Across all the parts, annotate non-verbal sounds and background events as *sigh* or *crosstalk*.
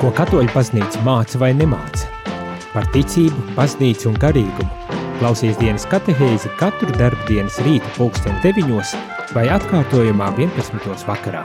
Ko katoļu baznīca māca vai nemāca? Par ticību, baznīcu un garīgumu. Klausies dienas katehēzi katru darbu dienas rīta pulksten 9 vai atkārtojumā 11. vakarā.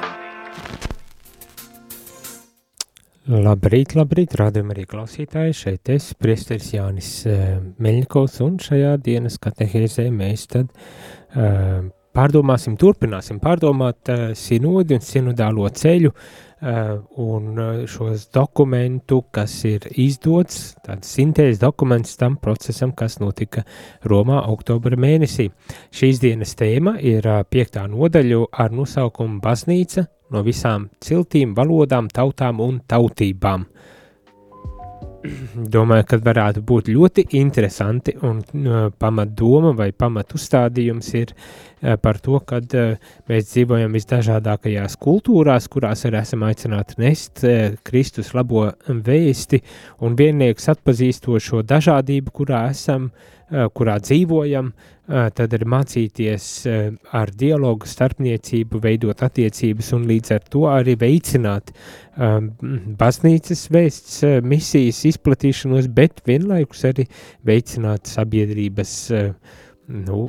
Labrīt, labrīt, rādījumā arī klausītāji, šeit es, priesteris Jānis uh, Meļņikovs, un šajā dienas katehēzē mēs tad uh, pārdomāsim, turpināsim pārdomāt uh, sinodi un sinodālo ceļu uh, un uh, šos dokumentu, kas ir izdots, tāds sintēzes dokuments tam procesam, kas notika Romā oktobra mēnesī. Šīs dienas tēma ir uh, piektā nodaļu ar nosaukumu Baznīca no visām ciltīm, valodām, tautām un tautībām. *clears throat* Domāju, ka varētu būt ļoti interesanti un uh, pamatdoma vai pamatustādījums ir uh, par to, ka uh, mēs dzīvojam visdažādākajās kultūrās, kurās arī esam aicināti nest uh, Kristus labo vēsti. Un viennieks atpazīstot šo dažādību, kurā esam, kurā dzīvojam, tad ir mācīties ar dialogu starpniecību, veidot attiecības un līdz ar to arī veicināt um, baznīcas vēsts misijas izplatīšanos, bet vienlaikus arī veicināt sabiedrības uh, nu,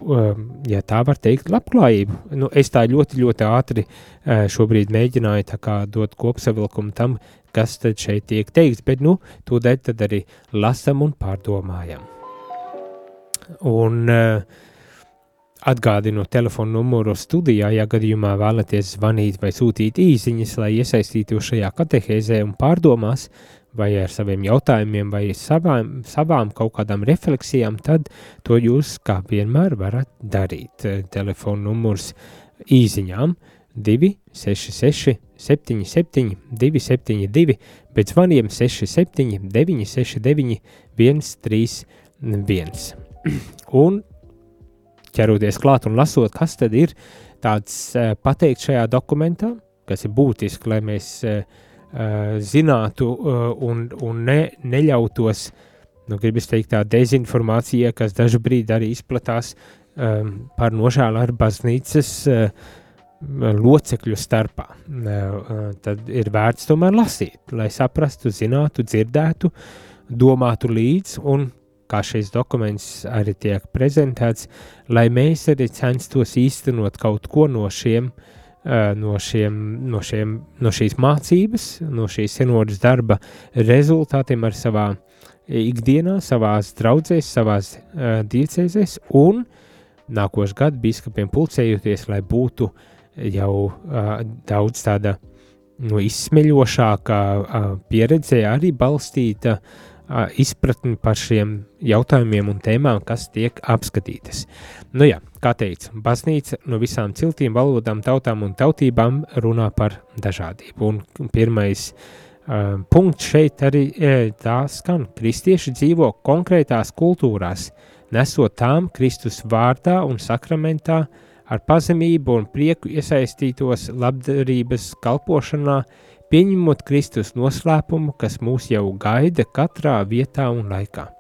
ja tā var teikt, labklājību. Nu, es tā ļoti, ļoti ātri šobrīd mēģināju dot kopsavilkumu tam, kas šeit tiek teikts, bet nu, tūdaļ tad arī lasam un pārdomājam. Un uh, Atgādinu telefonu numuru studijā, ja gadījumā vēlaties zvanīt vai sūtīt īsiņas, lai iesaistītos šajā katehēzē un pārdomās, vai ar saviem jautājumiem, vai savām, savām kaut kādām refleksijām, tad to jūs kā vienmēr varat darīt. Telefona numurs īsiņām 266 77 272, bet zvaniem 67 969 131. Un ķeroties klāt un lasot, kas tad ir tāds uh, pateikt šajā dokumentā, kas ir būtiski, lai mēs uh, zinātu un, un ne, neļautos, nu, gribas teikt, tā dezinformācija, kas dažu brīdi arī izplatās um, par nožēlu ar baznīcas uh, locekļu starpā. Uh, tad ir vērts tomēr lasīt, lai saprastu, zinātu, dzirdētu, domātu līdzi un kā šis dokuments arī tiek prezentēts, lai mēs arī censtos īstenot kaut ko no šiem, uh, no, šiem, no, šiem, no šīs mācības, no šīs senodas darba rezultātiem ar savā ikdienā, savās draudzēs, savās uh, diecēzēs un nākošu gadu biskupiem pulcējoties, lai būtu jau uh, daudz tāda no izsmeļošākā uh, pieredze arī balstīta uh, izpratni par šiem jautājumiem un tēmām, kas tiek apskatītas. Nu jā, kā teicu, baznīca no visām ciltīm, valodām, tautām un tautībām runā par dažādību. Un pirmais uh, punkts šeit arī e, tā skan. Kristieši dzīvo konkrētās kultūrās, nesot tām Kristus vārdā un sakramentā ar pazemību un prieku iesaistītos labdarības kalpošanā, pieņemot Kristus noslēpumu, kas mūs jau gaida katrā vietā un laikā.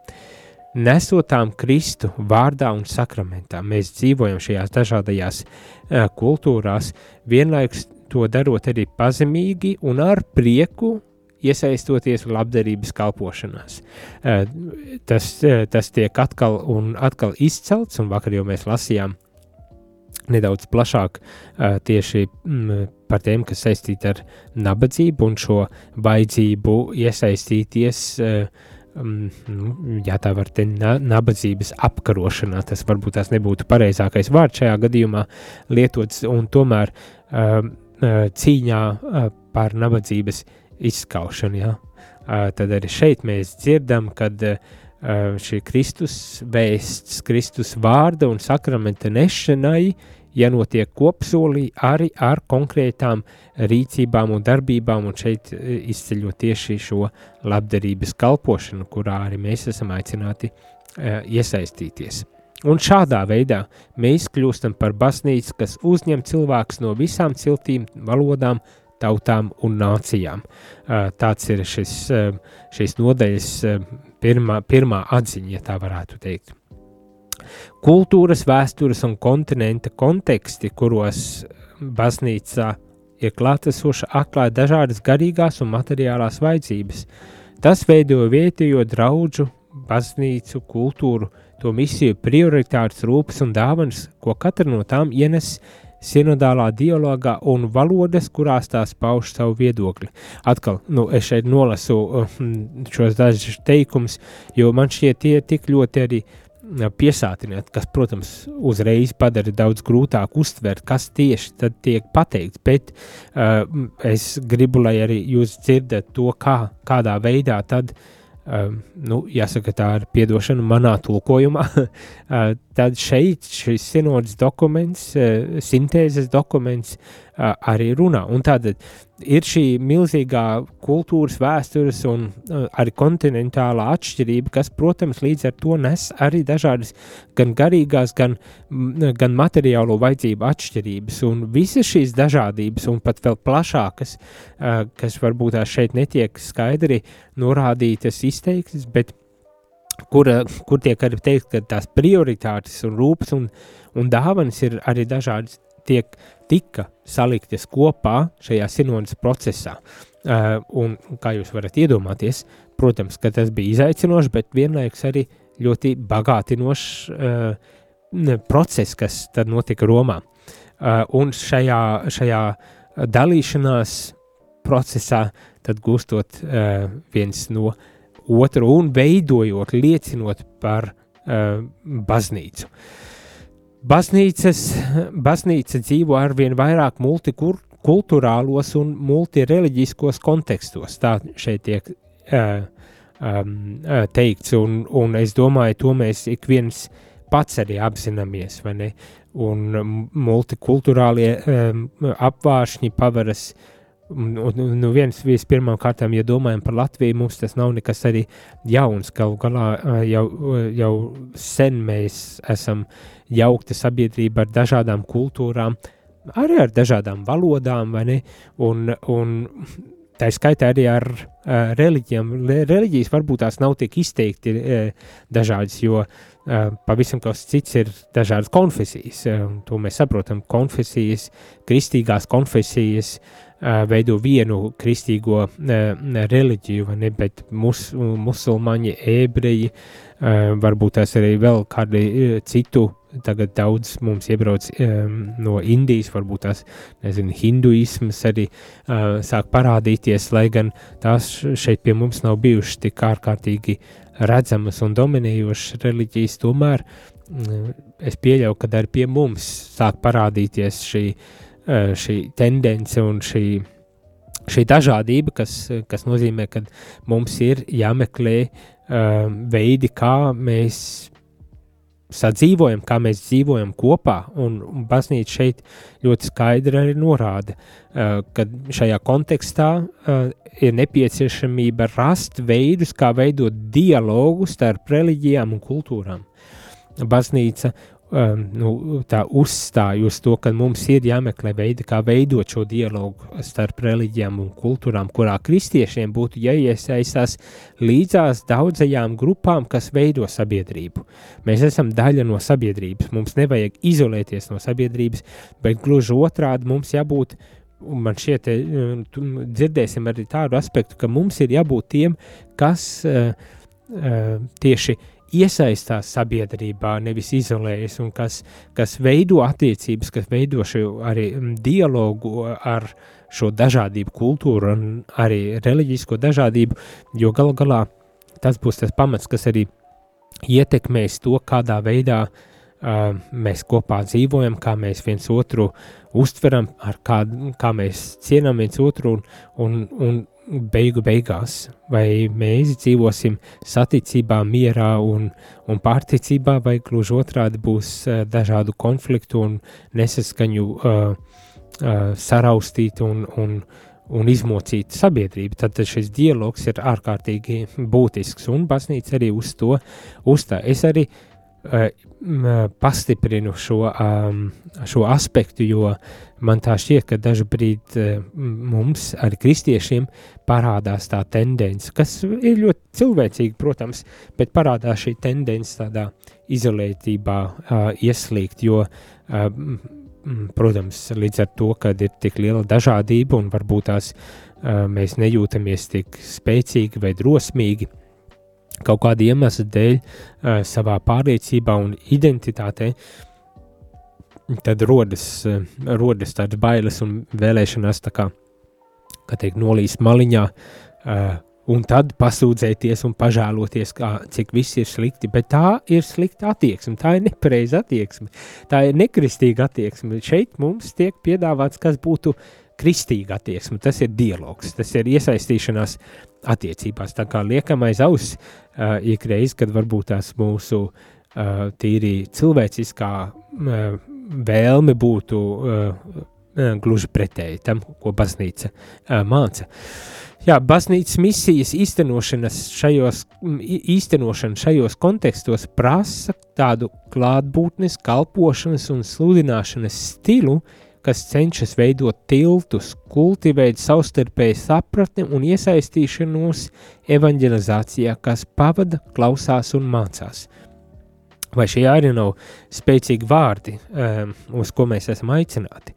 Nesotām Kristu vārdā un sakramentā, mēs dzīvojam šajās dažādajās uh, kultūrās, vienlaikus to darot arī pazemīgi un ar prieku iesaistoties labdarības kalpošanās. Uh, tas, uh, tas tiek atkal un atkal izcelts, un vakar jau mēs lasījām nedaudz plašāk tieši mm, par tiem, kas saistīti ar nabadzību un šo baidzību iesaistīties. Uh, ja tā var teikt, nabadzības apkarošanā. Tas varbūt tās nebūtu pareizākais vārds šajā gadījumā lietots, un tomēr uh, cīņā uh, par nabadzības izskaušanu. Ja? Uh, tad arī šeit mēs dzirdam, kad šī Kristus vēsts, Kristus vārda un sakramenta nešanai jānotiek kopsolī arī ar konkrētām rīcībām un darbībām, un šeit e, izceļot tieši šo labdarības kalpošanu, kurā arī mēs esam aicināti uh, iesaistīties. Un šādā veidā mēs kļūstam par baznīcu, kas uzņem cilvēkus no visām ciltīm, valodām, tautām un nācijām. Uh, tāds ir šis, uh, šīs nodaļas pirmā, pirmā atziņa, ja tā varētu teikt kultūras, vēstures un kontinenta konteksti, kuros baznīca ir klātesoša atklāja dažādas garīgās un materiālās vajadzības. Tas veido vietējo draugu, baznīcu, kultūru, to misiju, prioritātes, rūpes un dāvanas, ko katra no tām ienes sinodālā dialogā un valodas, kurās tās pauž savu viedokli. Atkal, nu, es šeit nolasu uh, šos dažus teikumus, jo man šie tie tik ļoti arī piesātināt, kas, protams, uzreiz padara daudz grūtāk uztvert, kas tieši tad tiek pateikts, bet uh, es gribu, lai arī jūs dzirdat to, kā, kādā veidā tad uh, nu, jāsaka, tā ir atdošana manā tulkojumā. *laughs* uh, tad šeit šis sinodas dokuments, uh, sintēzes dokuments uh, arī runā. Un tātad ir šī milzīgā kultūras, vēstures un arī kontinentālā atšķirība, kas, protams, līdz ar to nes arī dažādas gan garīgās, gan, gan materiālo vajadzību atšķirības. Un visas šīs dažādības, un pat vēl plašākas, kas varbūt tās šeit netiek skaidri norādītas, izteiktas, bet kur, kur tiek arī teikt, ka tās prioritātes un rūpes un, un dāvanas ir arī dažādas tiek tika saliktas kopā šajā sinodas procesā. Uh, un, kā jūs varat iedomāties, protams, tas bija izaicinošs, bet vienlaikus arī ļoti bagātinošs uh, process, kas tad notika Romā. Uh, un šajā, šajā dalīšanās procesā tad gūstot uh, viens no otru un veidojot, liecinot par uh, baznīcu. Uh, Baznīcas, baznīca dzīvo ar vien vairāk multikulturālos un multireliģiskos kontekstos. Tā šeit tiek uh, um, teikts, un, un es domāju, to mēs ik viens pats arī apzināmies, vai ne? Un multikulturālie um, apvāršņi pavaras uh, Nu, nu viens, vispirmām kārtām, ja domājam par Latviju, mums tas nav nekas arī jauns. Galu galā jau, jau sen mēs esam jaukta sabiedrība ar dažādām kultūrām, arī ar dažādām valodām, vai ne? Un, un tā skaitā arī ar uh, reliģijām. Reliģijas varbūt tās nav tik izteikti uh, dažādas, jo uh, pavisam kas cits ir dažādas konfesijas. Uh, to mēs saprotam. Konfesijas, kristīgās konfesijas uh, veido vienu kristīgo reliģiju, ne, bet mus, musulmaņi, ebreji, varbūt tās arī vēl kādi citu. Tagad daudz mums iebrauc no Indijas, varbūt tās, nezinu, hinduismas arī sāk parādīties, lai gan tās šeit pie mums nav bijušas tik ārkārtīgi redzamas un dominējošas reliģijas, tomēr es pieļauju, ka arī pie mums sāk parādīties šī, uh, šī tendence un šī, šī dažādība, kas, kas nozīmē, ka mums ir jāmeklē uh, veidi, kā mēs sadzīvojam, kā mēs dzīvojam kopā. Un, un baznīca šeit ļoti skaidri arī norāda, uh, ka šajā kontekstā uh, ir nepieciešamība rast veidus, kā veidot dialogu starp reliģijām un kultūrām. Baznīca um, nu, tā uzstāj uz to, ka mums ir jāmeklē veidi, kā veidot šo dialogu starp reliģijām un kultūrām, kurā kristiešiem būtu jāiesaistās līdzās daudzajām grupām, kas veido sabiedrību. Mēs esam daļa no sabiedrības, mums nevajag izolēties no sabiedrības, bet gluži otrādi mums jābūt Un man šķiet, ka dzirdēsim arī tādu aspektu, ka mums ir jābūt tiem, kas uh, uh, tieši uh, iesaistās sabiedrībā, nevis izolējas, un kas, kas veido attiecības, kas veido šo arī dialogu ar šo dažādību, kultūru un arī reliģisko dažādību, jo galu galā tas būs tas pamats, kas arī ietekmēs to, kādā veidā uh, mēs kopā dzīvojam, kā mēs viens otru uztveram, ar kā, kā mēs cienām viens otru un, un, un beigu beigās, vai mēs dzīvosim saticībā, mierā un, un pārticībā, vai gluži otrādi būs uh, dažādu konfliktu un nesaskaņu uh, uh, saraustīta un, un, un izmocīta sabiedrība. Tad šis dialogs ir ārkārtīgi būtisks, un baznīca arī uz to uzstāja. Es arī uh, pastiprinu šo, um, šo aspektu, jo man tā šķiet, ka dažkārt uh, mums, arī kristiešiem, parādās tā tendence, kas ir ļoti cilvēcīga, protams, bet parādās šī tendence tādā izolētībā ieslīgt, jo protams, līdz ar to, ka ir tik liela dažādība un varbūt tās mēs nejūtamies tik spēcīgi vai drosmīgi kaut kāda iemesla dēļ savā pārliecībā un identitātē, tad rodas, rodas tādas bailes un vēlēšanās tā kā, kā teikt, nolīst maliņā, un tad pasūdzēties un pažēloties, kā, cik viss ir slikti. Bet tā ir slikta attieksme, tā ir nepareiza attieksme, tā ir nekristīga attieksme. Šeit mums tiek piedāvāts, kas būtu kristīga attieksme, tas ir dialogs, tas ir iesaistīšanās attiecībās. Tā kā liekam aiz auss uh, ikreiz, kad varbūt tās mūsu uh, tīri cilvēciskā uh, vēlme būtu uh, gluži pretēji tam, ko baznīca uh, māca. Jā, baznīcas misijas īstenošanas šajos, īstenošana šajos kontekstos prasa tādu klātbūtnes, kalpošanas un sludināšanas stilu, uh, kas cenšas veidot tiltus, kultivēt savstarpēju sapratni un iesaistīšanos evanģelizācijā, kas pavada, klausās un mācās. Vai šie arī nav spēcīgi vārdi, um, uz ko mēs esam aicināti?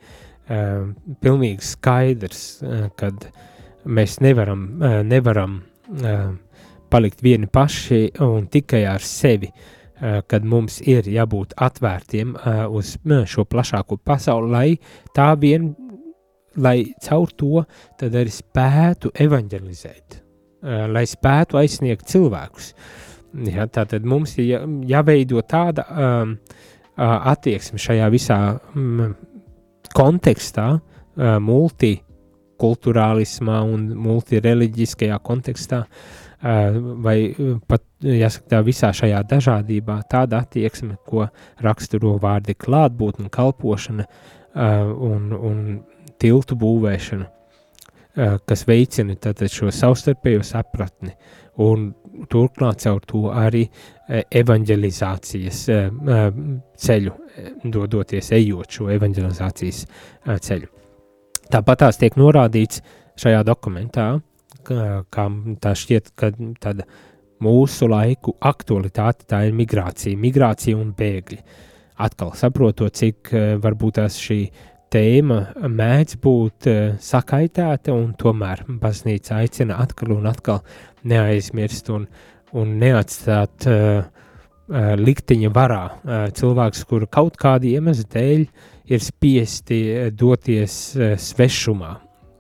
Um, pilnīgi skaidrs, uh, kad mēs nevaram, uh, nevaram uh, palikt vieni paši un tikai ar sevi uh, Eh, kad mums ir jābūt atvērtiem eh, uz šo plašāko pasauli, lai tā vien, lai caur to tad arī spētu evanģelizēt, eh, lai spētu aizsniegt cilvēkus. Ja, tātad mums ir jā, jāveido tāda um, attieksme šajā visā um, kontekstā, uh, multikulturālismā un multireliģiskajā kontekstā, uh, vai pat, jāsaka, tā visā šajā dažādībā tāda attieksme, ko raksturo vārdi klātbūtne, kalpošana un, un tiltu būvēšana, kas veicina tātad šo savstarpējo sapratni un turklāt caur to arī evanģelizācijas ceļu, dodoties ejot šo evanģelizācijas ceļu. Tāpat tās tiek norādīts šajā dokumentā, kā tā šķiet, ka tāda mūsu laiku aktualitāte tā ir migrācija, migrācija un bēgļi. Atkal saprotot, cik varbūt tās šī tēma mēdz būt sakaitēta, un tomēr baznīca aicina atkal un atkal neaizmirst un, un neatstāt uh, likteņa varā uh, cilvēks, kur kaut kāda iemesla dēļ ir spiesti doties uh, svešumā.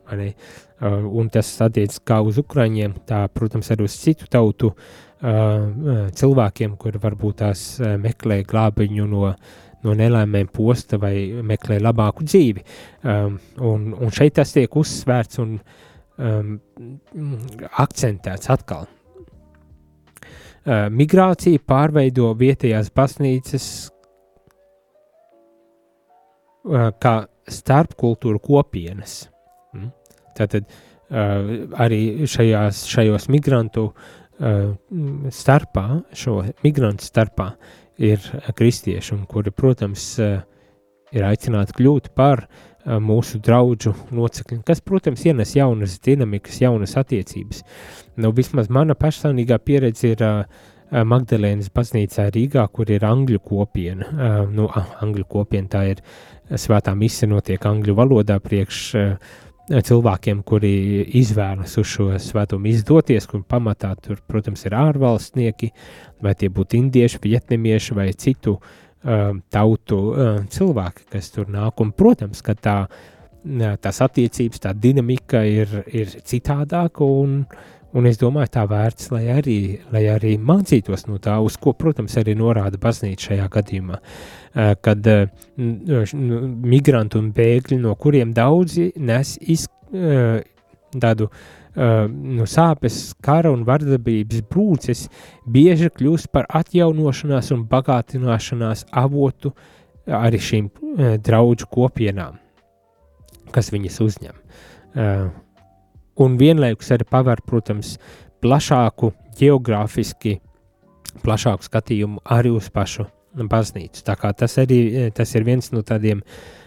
Arī. Uh, un tas attiecas kā uz Ukraiņiem, tā, protams, arī uz citu tautu uh, cilvēkiem, kuri varbūt tās meklē glābiņu no, no nelēmēm posta vai meklē labāku dzīvi. Un, un šeit tas tiek uzsvērts un um, akcentēts atkal. Migrācija pārveido vietējās baznīcas kā starpkultūru kopienas. Tātad uh, arī šajās, šajos migrantu uh, starpā, šo migrantu starpā ir kristieši, un kuri, protams, uh, ir aicināti kļūt par uh, mūsu draugu locekļiem, kas, protams, ienes jaunas dinamikas, jaunas attiecības. Nu, vismaz mana personīgā pieredze ir uh, Magdalēnas baznīcā Rīgā, kur ir angļu kopiena. Uh, nu, angļu kopiena tā ir svētā mise notiek angļu valodā priekš uh, cilvēkiem, kuri izvēlas uz šo svētumu izdoties, kur pamatā tur, protams, ir ārvalstnieki, vai tie būtu indieši, vietnamieši vai citu uh, tautu uh, cilvēki, kas tur nāk. Un, protams, ka tā, tās attiecības, tā dinamika ir, ir citādāka un uh, Un es domāju, tā vērts, lai arī, lai arī mācītos no tā, uz ko, protams, arī norāda baznīca šajā gadījumā. Kad migranti un bēgļi, no kuriem daudzi nes iz, tādu no sāpes, kara un vardarbības brūces, bieži kļūst par atjaunošanās un bagātināšanās avotu arī šīm draugu kopienām, kas viņas uzņem. Uh, un vienlaikus arī paver, protams, plašāku geogrāfiski, plašāku skatījumu arī uz pašu baznīcu. Tā kā tas arī tas ir viens no tādiem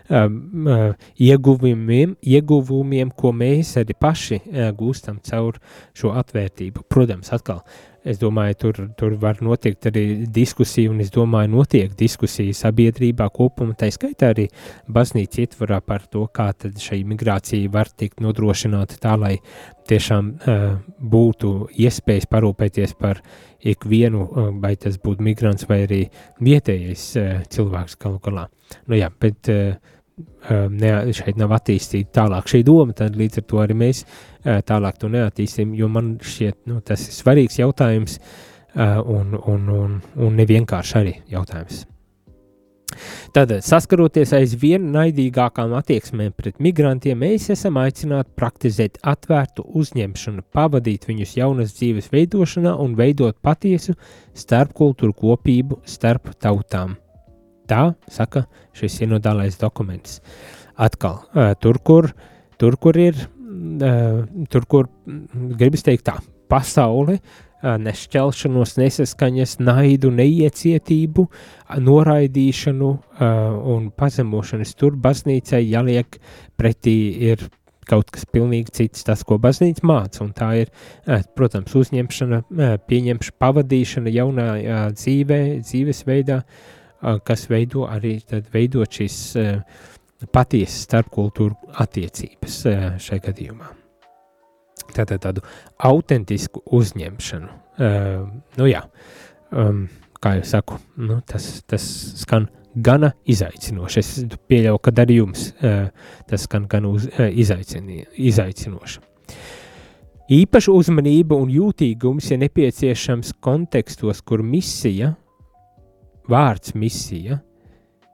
um, uh, ieguvumiem, ieguvumiem, ko mēs arī paši uh, gūstam caur šo atvērtību. Protams, atkal Es domāju, tur, tur var notikt arī diskusija, un es domāju, notiek diskusija sabiedrībā kopumā, tā skaitā arī baznīca ietvarā par to, kā tad šī migrācija var tikt nodrošināta tā, lai tiešām uh, būtu iespējas parūpēties par ikvienu, uh, vai tas būtu migrants vai arī vietējais uh, cilvēks galu galā. Nu jā, bet uh, ne, šeit nav attīstīta tālāk šī doma, tad līdz ar to arī mēs tālāk to neattīstīsim, jo man šķiet, nu, tas ir svarīgs jautājums un, un, un, un nevienkārši arī jautājums. Tātad, saskaroties aizvien naidīgākām attieksmēm pret migrantiem, mēs esam aicināti praktizēt atvērtu uzņemšanu, pavadīt viņus jaunas dzīves veidošanā un veidot patiesu starpkultūru kopību starp tautām. Tā saka šis sinodālais dokuments. Atkal, tur, kur, tur, kur ir, tur, kur gribas teikt tā, pasaule, nešķelšanos, nesaskaņas, naidu, neiecietību, noraidīšanu un pazemošanas. Tur baznīcai jāliek pretī ir kaut kas pilnīgi cits, tas, ko baznīca māca, un tā ir, protams, uzņemšana, pieņemšana, pavadīšana jaunā dzīvē, dzīvesveidā, veidā, kas veido arī veidot šīs patiesas starpkultūru attiecības šai gadījumā. Tātad tādu autentisku uzņemšanu. Nu jā, kā jau saku, nu, tas, tas skan gana izaicinoši. Es pieļauju, ka arī jums tas skan gan uz, izaicinoši. Īpaša uzmanība un jūtīgums ir nepieciešams kontekstos, kur misija vārds misija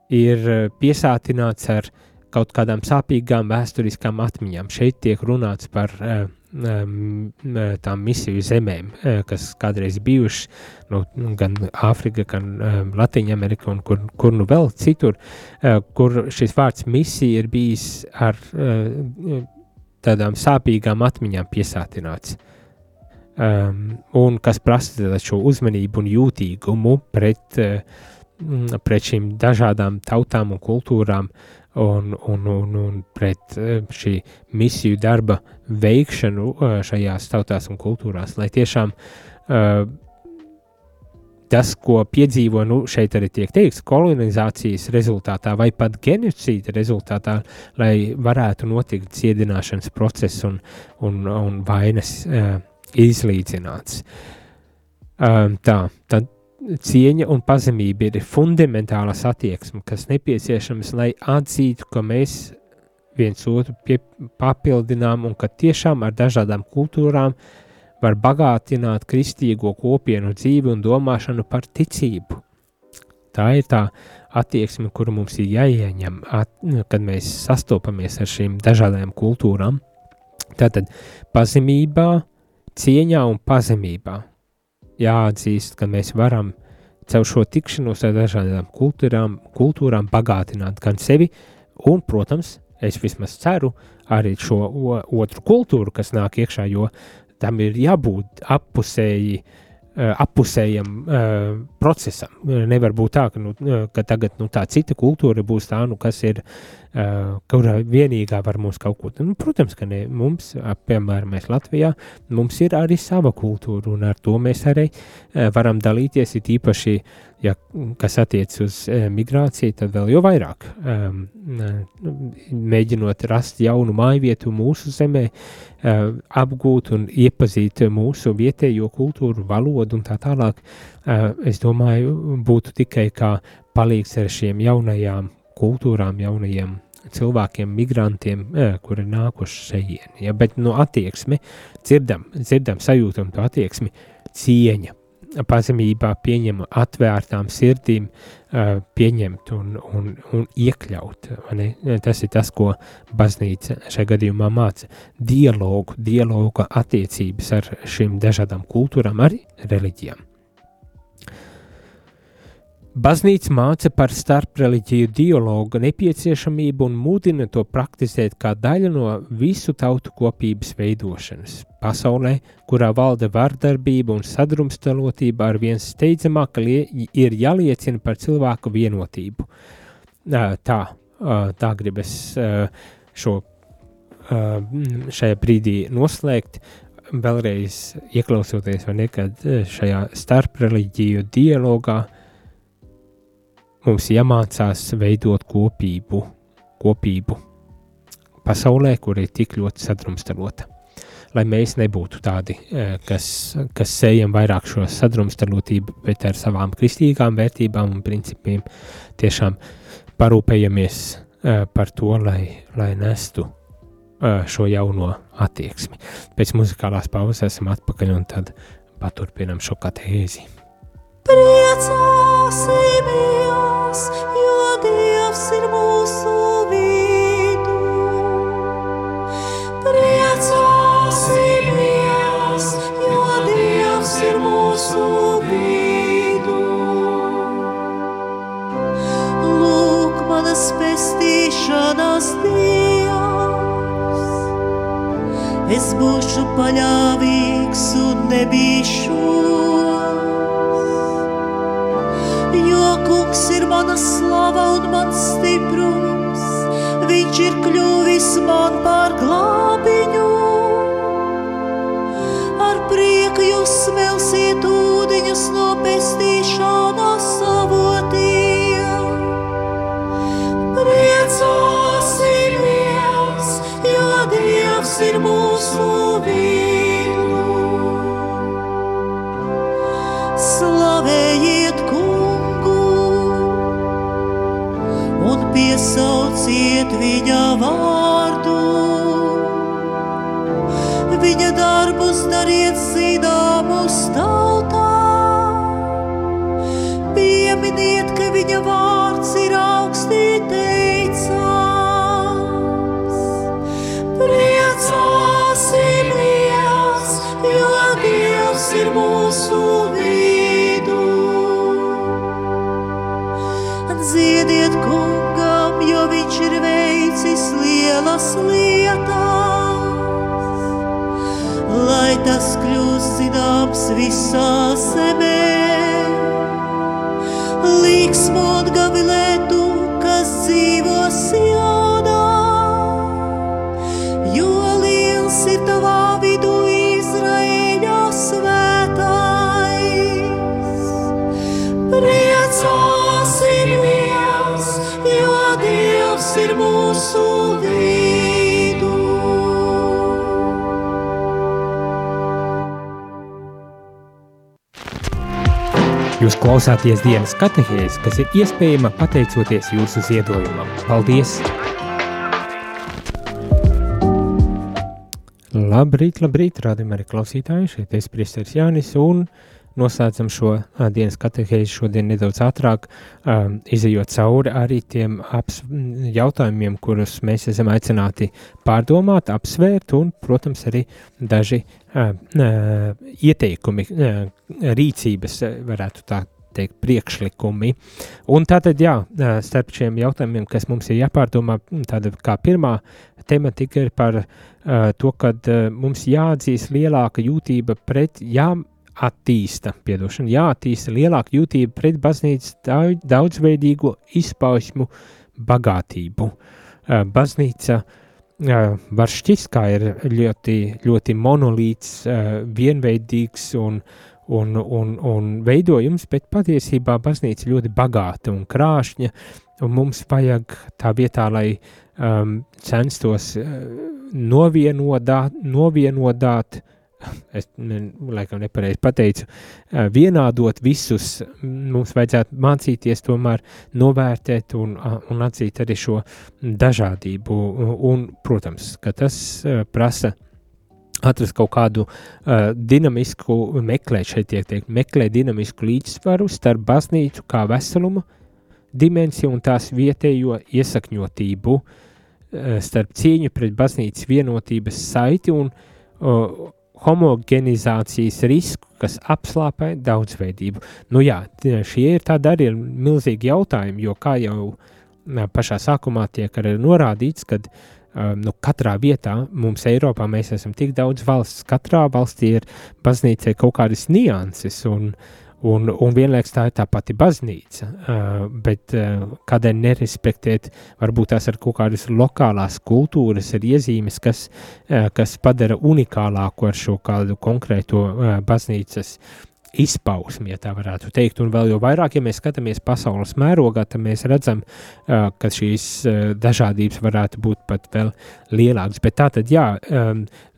ir eh, piesātināts ar kaut kādām sāpīgām vēsturiskām atmiņām. Šeit tiek runāts par uh, tām misiju zemēm, kas kādreiz bijušas, nu, gan Āfrika, gan Latvija, Amerika un kur, kur nu vēl citur, kur šis vārds misija ir bijis ar tādām sāpīgām atmiņām piesātināts. Um, un kas prasa šo uzmanību un jūtīgumu pret uh, pret šīm dažādām tautām un kultūrām un, un, un, un pret eh, šī misiju darba veikšanu eh, šajās tautās un kultūrās, lai tiešām uh, tas, ko piedzīvo, nu, šeit arī tiek teikts, kolonizācijas rezultātā vai pat genocīda rezultātā, lai varētu notikt ciedināšanas process un, un, un vainas uh, izlīdzināts. Um, tā, tad cieņa un pazemība ir fundamentāla attieksme, kas nepieciešams, lai atzītu, ka mēs viens otru pie, papildinām un ka tiešām ar dažādām kultūrām var bagātināt kristīgo kopienu dzīvi un domāšanu par ticību. Tā ir tā attieksme, kuru mums ir jāieņem, at, kad mēs sastopamies ar šīm dažādām kultūrām. Tātad pazemībā, cieņā un pazemībā jāatzīst, ka mēs varam caur šo tikšanos ar dažādām kultūrām, kultūrām bagātināt gan sevi, un, protams, es vismaz ceru, arī šo otru kultūru, kas nāk iekšā, jo tam ir jābūt appusēji Eh, appusējam uh, procesam. Nevar būt tā, ka, nu, eh, ka tagad nu, tā cita kultūra būs tā, nu, kas ir, uh, kura vienīgā var mums kaut ko. Nu, protams, ka ne, mums, piemēram, mēs Latvijā, mums ir arī sava kultūra, un ar to mēs arī varam dalīties, it īpaši, ja kas attiec uz migrāciju, tad vēl jo vairāk. Um, mēģinot rast jaunu māju vietu mūsu zemē, apgūt un iepazīt mūsu vietējo kultūru, valodu un tā tālāk, es domāju, būtu tikai kā palīgs ar šiem jaunajām kultūrām, jaunajiem cilvēkiem, migrantiem, kuri nākuši šeit. Ja? Bet no attieksme, dzirdam, dzirdam sajūtam to attieksmi, cieņa, pazemībā pieņem atvērtām sirdīm, pieņemt un, un, un iekļaut. Tas ir tas, ko baznīca šajā gadījumā māca. Dialogu, dialogu attiecības ar šīm dažādām kultūrām, arī reliģijām. Baznīca māca par starpreliģiju dialogu nepieciešamību un mudina to praktizēt kā daļu no visu tautu kopības veidošanas. Pasaulē, kurā valda vardarbība un sadrumstalotība, ar vien steidzamāk ir jāliecina par cilvēku vienotību. Tā, tā gribas šo šajā brīdī noslēgt vēlreiz ieklausoties vai nekad šajā starpreliģiju dialogā, mums jāmācās veidot kopību, kopību pasaulē, kur ir tik ļoti sadrumstalota. Lai mēs nebūtu tādi, kas, kas sējam vairāk šo sadrumstalotību, bet ar savām kristīgām vērtībām un principiem tiešām parūpējamies par to, lai, lai nestu šo jauno attieksmi. Pēc muzikālās pauzes esam atpakaļ un tad paturpinam šo katehēzi. Priecāsimies, es būšu paļāvīgs un nebīšu. Jo kungs ir mana slava un mans stiprums, viņš ir kļuvis man par glābiņu. Vārdu. Viņa darbus dariet zināmus tautā. Pieminiet, ka viņa vārds lielas lietas. Lai tas kļūst zināms visā zemē. Līksmot gavilē tu, kas dzīvo klausāties dienas katehēs, kas ir iespējama pateicoties jūsu ziedojumam. Paldies! Labrīt, labrīt, rādījumā arī klausītāji, šeit es priesteris Jānis un noslēdzam šo uh, dienas katehēzi šodien nedaudz ātrāk, um, izejot cauri arī tiem aps, jautājumiem, kurus mēs esam aicināti pārdomāt, apsvērt un, protams, arī daži uh, uh, ieteikumi, uh, rīcības, uh, varētu tā teikt, priekšlikumi. Un tātad, jā, uh, starp šiem jautājumiem, kas mums ir jāpārdomā, tāda kā pirmā tematika ir par uh, to, ka uh, mums jāatzīst lielāka jūtība pret, jā, attīsta, piedošana, jāattīsta lielāka jūtība pret baznīcas daudz, daudzveidīgo izpausmu bagātību. Uh, baznīca uh, var šķist, kā ir ļoti, ļoti monolīts, uh, vienveidīgs un, un, un, un veidojums, bet patiesībā baznīca ļoti bagāta un krāšņa, un mums vajag tā vietā, lai um, censtos uh, novienodāt, novienodāt es laikam nepareizi pateicu, uh, vienādot visus, mums vajadzētu mācīties tomēr novērtēt un, un atzīt arī šo dažādību, un, protams, ka tas uh, prasa atrast kaut kādu uh, dinamisku, meklēt šeit tiek teikt, meklē dinamisku līdzsvaru starp baznīcu kā veselumu dimensiju un tās vietējo iesakņotību, uh, starp cieņu pret baznīcas vienotības saiti un uh, homogenizācijas risku, kas apslāpē daudzveidību. Nu jā, šie ir tādi arī milzīgi jautājumi, jo kā jau pašā sākumā tiek arī norādīts, kad um, nu, katrā vietā mums Eiropā mēs esam tik daudz valsts, katrā valstī ir baznīcai kaut kādas nianses un, Un, un vienlaiks tā ir tā pati baznīca, uh, bet uh, kādēļ nerespektēt varbūt tās ar kaut kādas lokālās kultūras, ar iezīmes, kas, uh, kas padara unikālāku ar šo kādu konkrēto uh, baznīcas izpausmi, ja tā varētu teikt, un vēl jau vairāk, ja mēs skatāmies pasaules mērogā, tad mēs redzam, ka šīs dažādības varētu būt pat vēl lielākas, bet tā tad jā,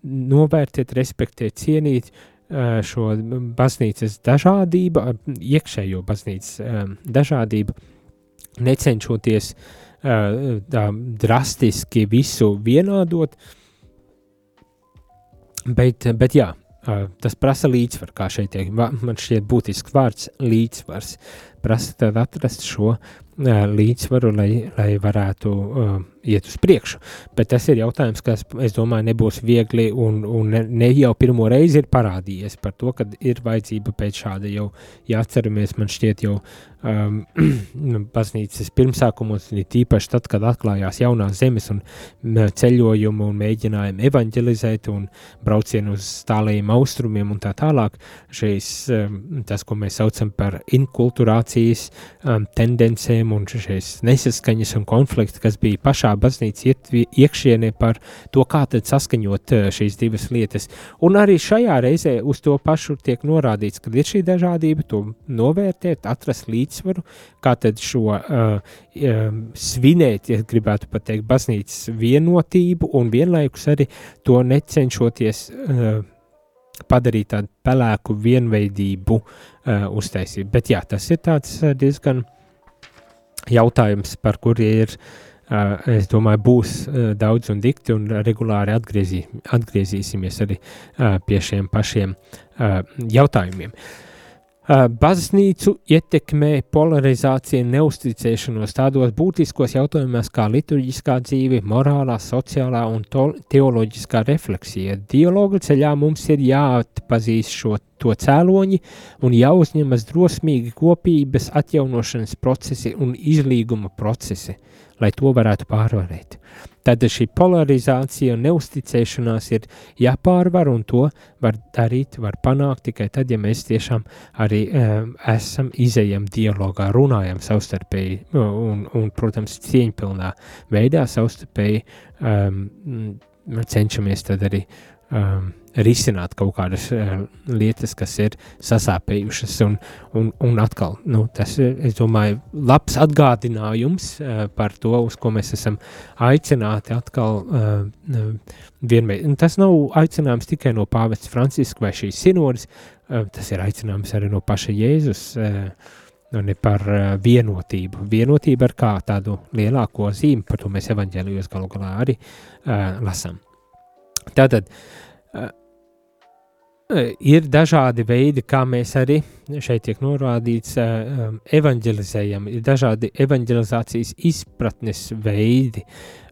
novērtēt, respektēt, cienīt, šo baznīcas dažādību, iekšējo baznīcas dažādību, necenšoties tā drastiski visu vienādot, bet, bet jā, tas prasa līdzsvaru, kā šeit tiek. Man šķiet būtisks vārds līdzsvars. Prasa tad atrast šo līdzsvaru, lai, lai varētu uh, iet uz priekšu. Bet tas ir jautājums, kas, es domāju, nebūs viegli un, un ne, ne jau pirmo reizi ir parādījies par to, ka ir vajadzība pēc šāda jau jāatceramies, man šķiet jau um, *clears throat* baznīcas pirmsākumos, tīpaši tad, kad atklājās jaunās zemes un ceļojumu un mēģinājumu evanģelizēt un braucienu uz tālajiem austrumiem un tā tālāk, šīs, um, tas, ko mēs saucam par inkulturācijas um, tendencēm un šīs nesaskaņas un konflikti, kas bija pašā baznīcas iekšienē par to, kā tad saskaņot uh, šīs divas lietas. Un arī šajā reizē uz to pašu tiek norādīts, ka ir šī dažādība, to novērtēt, atrast līdzsvaru, kā tad šo uh, svinēt, ja gribētu pateikt, baznīcas vienotību un vienlaikus arī to necenšoties uh, padarīt tādu pelēku vienveidību uh, uztaisīt. Bet jā, tas ir tāds uh, diezgan jautājums, par kuri ir es domāju, būs daudz un dikti, un regulāri atgriezī, atgriezīsimies arī pie šiem pašiem jautājumiem. Uh, Baznīcu ietekmē polarizācija neusticēšanos tādos būtiskos jautājumos kā liturģiskā dzīve, morālā, sociālā un teoloģiskā refleksija. Dialoga ceļā mums ir jāatpazīst šo to cēloņi un jāuzņemas drosmīgi kopības atjaunošanas procesi un izlīguma procesi, lai to varētu pārvarēt. Tad šī polarizācija un neusticēšanās ir jāpārvar, un to var darīt, var panākt tikai tad, ja mēs tiešām arī um, esam izējam dialogā, runājam savstarpēji un, un, protams, cieņpilnā veidā savstarpēji um, cenšamies tad arī um, risināt kaut kādas uh, lietas, kas ir sasāpējušas. Un, un, un atkal, nu, tas ir, domāju, labs atgādinājums uh, par to, uz ko mēs esam aicināti atkal uh, vienmēr. Un tas nav aicinājums tikai no pāvests Franciska vai šīs sinodas, uh, tas ir aicinājums arī no paša Jēzus. Uh, un ne par vienotību. Vienotība ar kā tādu lielāko zīmi, par to mēs evaņģēlijos galu galā arī uh, lasām. Tātad, uh, ir dažādi veidi, kā mēs arī šeit tiek norādīts, um, evanģelizējam, ir dažādi evanģelizācijas izpratnes veidi,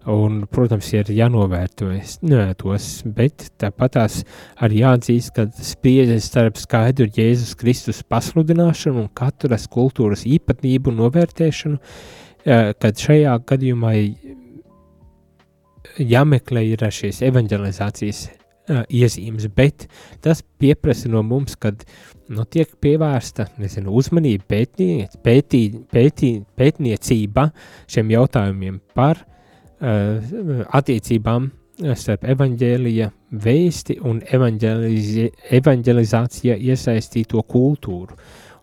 un, protams, ir jānovērtojas tos, bet tāpat tās arī jāatzīst, ka spriedzes starp skaidru Jēzus Kristus pasludināšanu un katras kultūras īpatnību novērtēšanu, kad šajā gadījumā jāmeklē ir šīs evanģelizācijas uh, iezīmes, bet tas pieprasa no mums, kad nu, tiek pievērsta nezinu, uzmanība pētnie, pētī, pētī, pētniecība šiem jautājumiem par uh, attiecībām starp evaņģēlija vēsti un evaņģelizācija iesaistīto kultūru.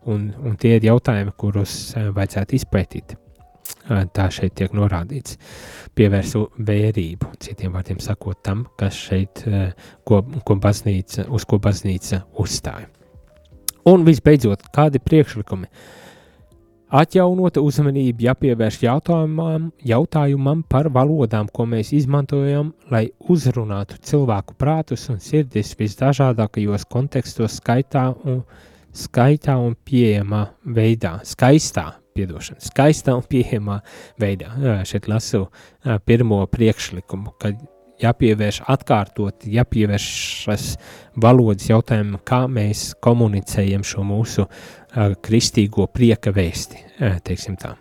Un, un tie ir jautājumi, kurus vajadzētu izpētīt tā šeit tiek norādīts. Pievērsu vērību, citiem vārdiem sakot, tam, kas šeit, ko, ko baznīca, uz ko baznīca uzstāja. Un visbeidzot, kādi priekšlikumi? Atjaunota uzmanība jāpievērš jautājumam, jautājumam par valodām, ko mēs izmantojam, lai uzrunātu cilvēku prātus un sirdis visdažādākajos kontekstos, skaitā un, skaitā un pieejamā veidā, skaistā piedošana, skaistā un pieejamā veidā. Šeit lasu pirmo priekšlikumu, ka jāpievērš atkārtot, jāpievēršas valodas jautājumu, kā mēs komunicējam šo mūsu kristīgo prieka vēsti, teiksim tā.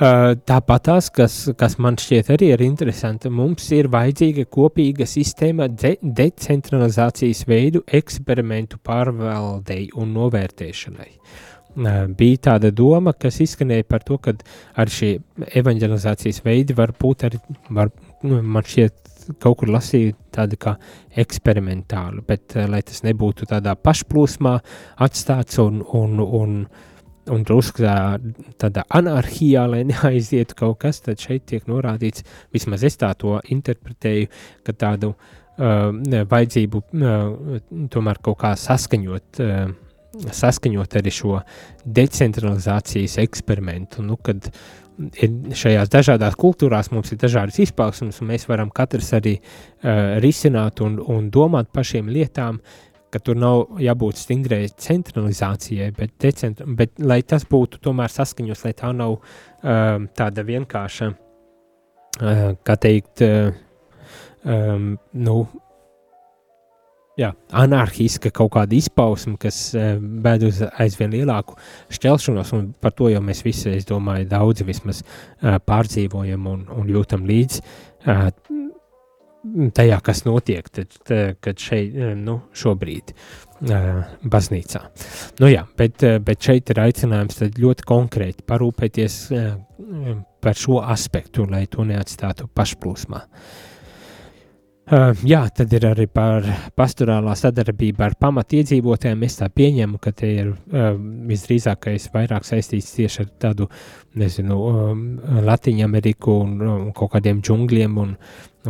Tāpat tās, kas, kas man šķiet arī ir interesanti, mums ir vajadzīga kopīga sistēma de decentralizācijas veidu eksperimentu pārvaldei un novērtēšanai. Uh, bija tāda doma, kas izskanēja par to, ka ar šie evanģelizācijas veidi var būt arī, var, nu, man šķiet, kaut kur lasīju tādu kā eksperimentālu, bet lai tas nebūtu tādā pašplūsmā atstāts un, un, un un drusku tā, tādā anarhijā, lai *laughs* neaizietu kaut kas, tad šeit tiek norādīts, vismaz es tā to interpretēju, ka tādu uh, vajadzību uh, tomēr kaut kā saskaņot, uh, saskaņot arī šo decentralizācijas eksperimentu, nu, kad ir šajās dažādās kultūrās mums ir dažādas izpausmes, un mēs varam katrs arī uh, risināt un, un domāt par šīm lietām, tur nav jābūt stingrai centralizācijai, bet, decent, bet lai tas būtu tomēr saskaņos, lai tā nav uh, tāda vienkārša, uh, kā teikt, uh, um, nu, jā, anarchiska kaut kāda izpausme, kas bēd uz aizvien lielāku šķelšanos, un par to jau mēs visi, es domāju, daudzi vismaz uh, pārdzīvojam un, un jūtam līdzi. Uh, tajā, kas notiek, tad, kad šeit, nu, šobrīd baznīcā. Nu jā, bet, bet šeit ir aicinājums ļoti konkrēti parūpēties par šo aspektu, lai to neatstātu pašplūsmā. Uh, jā, tad ir arī par pastorālā sadarbību ar pamatiedzīvotājiem. Es tā pieņemu, ka te ir uh, visdrīzākais vairāk saistīts tieši ar tādu, nezinu, um, Latīņu Ameriku un um, kaut kādiem džungļiem un,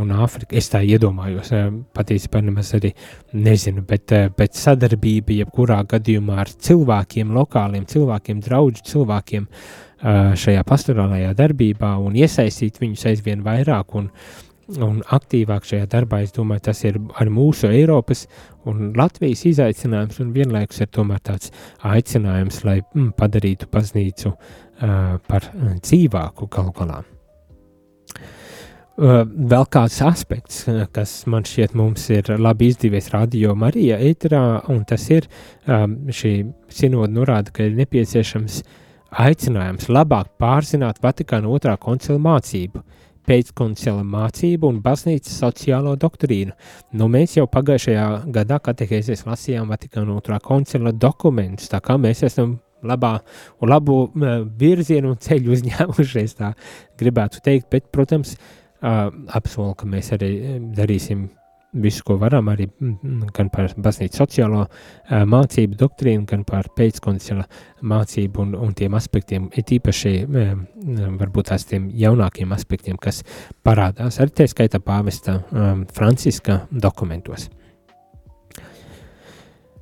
un Āfriku. Es tā iedomājos, uh, patiesībā nemaz arī nezinu, bet, uh, bet sadarbība jebkurā gadījumā ar cilvēkiem, lokāliem cilvēkiem, draudžu cilvēkiem uh, šajā pastorālajā darbībā un iesaistīt viņus aizvien vairāk un uh, un aktīvāk šajā darbā. Es domāju, tas ir arī mūsu Eiropas un Latvijas izaicinājums, un vienlaikus ir tomēr tāds aicinājums, lai mm, padarītu baznīcu uh, par dzīvāku galu galā. Uh, vēl kāds aspekts, kas man šķiet mums ir labi izdevies radio Marija ēterā, un tas ir um, šī sinoda norāda, ka ir nepieciešams aicinājums labāk pārzināt Vatikāna otrā koncila mācību, uh, pēckoncila mācību un baznīcas sociālo doktrīnu. Nu, mēs jau pagājušajā gadā katehēzēs lasījām Vatikāna otrā koncila dokumentus, tā kā mēs esam labā un labu virzienu un ceļu *laughs* uzņēmušies, tā gribētu teikt, bet, protams, apsolu, ka mēs arī darīsim visu, ko varam, arī mm, mm, gan par baznīcas sociālo mācību doktrīnu, gan par pēckoncila mācību un, un tiem aspektiem, it īpaši varbūt tās tiem jaunākiem aspektiem, kas parādās arī tā skaitā pāvesta Franciska dokumentos.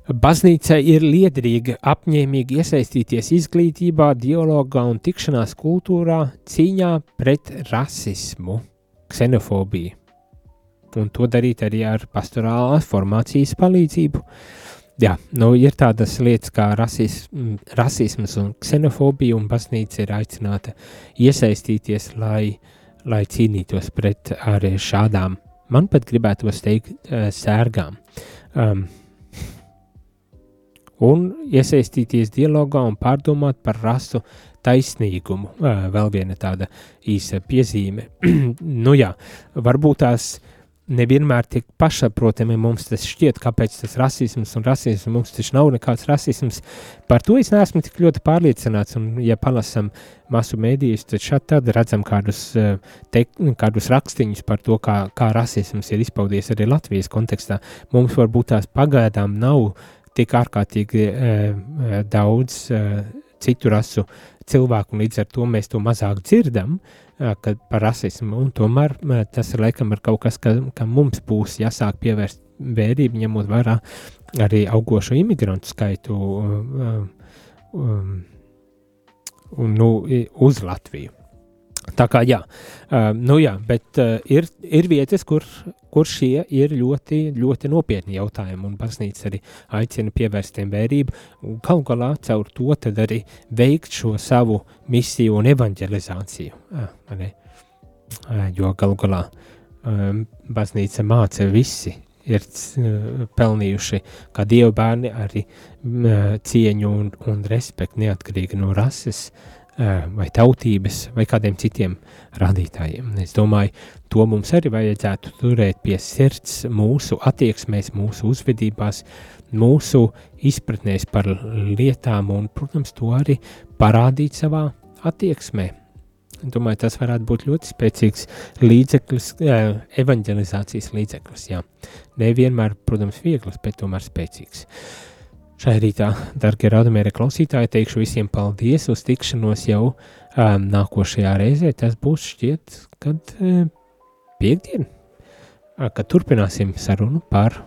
Baznīca ir liederīga, apņēmīgi iesaistīties izglītībā, dialogā un tikšanās kultūrā cīņā pret rasismu, ksenofobiju un to darīt arī ar pastorālās formācijas palīdzību. Jā, nu, ir tādas lietas kā rasis, rasisms un ksenofobija, un baznīca ir aicināta iesaistīties, lai, lai cīnītos pret arī šādām, man pat gribētu teikt, eh, sērgām. Um, un iesaistīties dialogā un pārdomāt par rasu taisnīgumu. Uh, vēl viena tāda īsa piezīme. *clears throat* nu jā, varbūt tās uh, nevienmēr tik pašsaprotami mums tas šķiet, kāpēc tas rasisms un rasisms mums taču nav nekāds rasisms. Par to es neesmu tik ļoti pārliecināts, un ja palasam masu mēdījus, tad šad tad redzam kādus, eh, te, kādus rakstiņus par to, kā, kā rasisms ir izpaudies arī Latvijas kontekstā. Mums varbūt tās pagaidām nav tik ārkārtīgi e, daudz e, citu rasu cilvēku, un līdz ar to mēs to mazāk dzirdam, kad par rasismu, un tomēr tas ir laikam ir kaut kas, ka, ka mums būs jāsāk pievērst vērību, ņemot vērā arī augošo imigrantu skaitu um, um, nu, uz Latviju. Tā kā jā, uh, nu jā bet uh, ir, ir vietas, kur, kur šie ir ļoti, ļoti nopietni jautājumi, un baznīca arī aicina pievērst tiem vērību, un galu galā caur to tad arī veikt šo savu misiju un evanģelizāciju. Uh, uh, jo galu galā um, baznīca māca visi, ir uh, pelnījuši kā dievu bērni arī uh, cieņu un, un respektu neatkarīgi no rases, uh, vai tautības, vai kādiem citiem rādītājiem. Es domāju, to mums arī vajadzētu turēt pie sirds mūsu attieksmēs, mūsu uzvedībās, mūsu izpratnēs par lietām un, protams, to arī parādīt savā attieksmē. Domāju, tas varētu būt ļoti spēcīgs līdzeklis, evanģelizācijas līdzeklis. Jā. Nevienmēr, protams, viegls, bet tomēr spēcīgs. Šai rītā, darbie radumēra klausītāji, teikšu visiem paldies uz tikšanos jau um, nākošajā reizē. Tas būs šķiet, kad um, piekdien, kad turpināsim sarunu par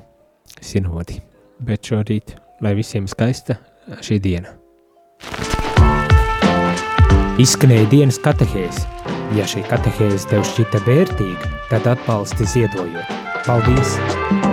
sinodi. Bet šorīt, lai visiem skaista šī diena. Izskanēja dienas katehēs. Ja šī katehēze tev šķita vērtīga, tad atbalsti ziedojot. Paldies!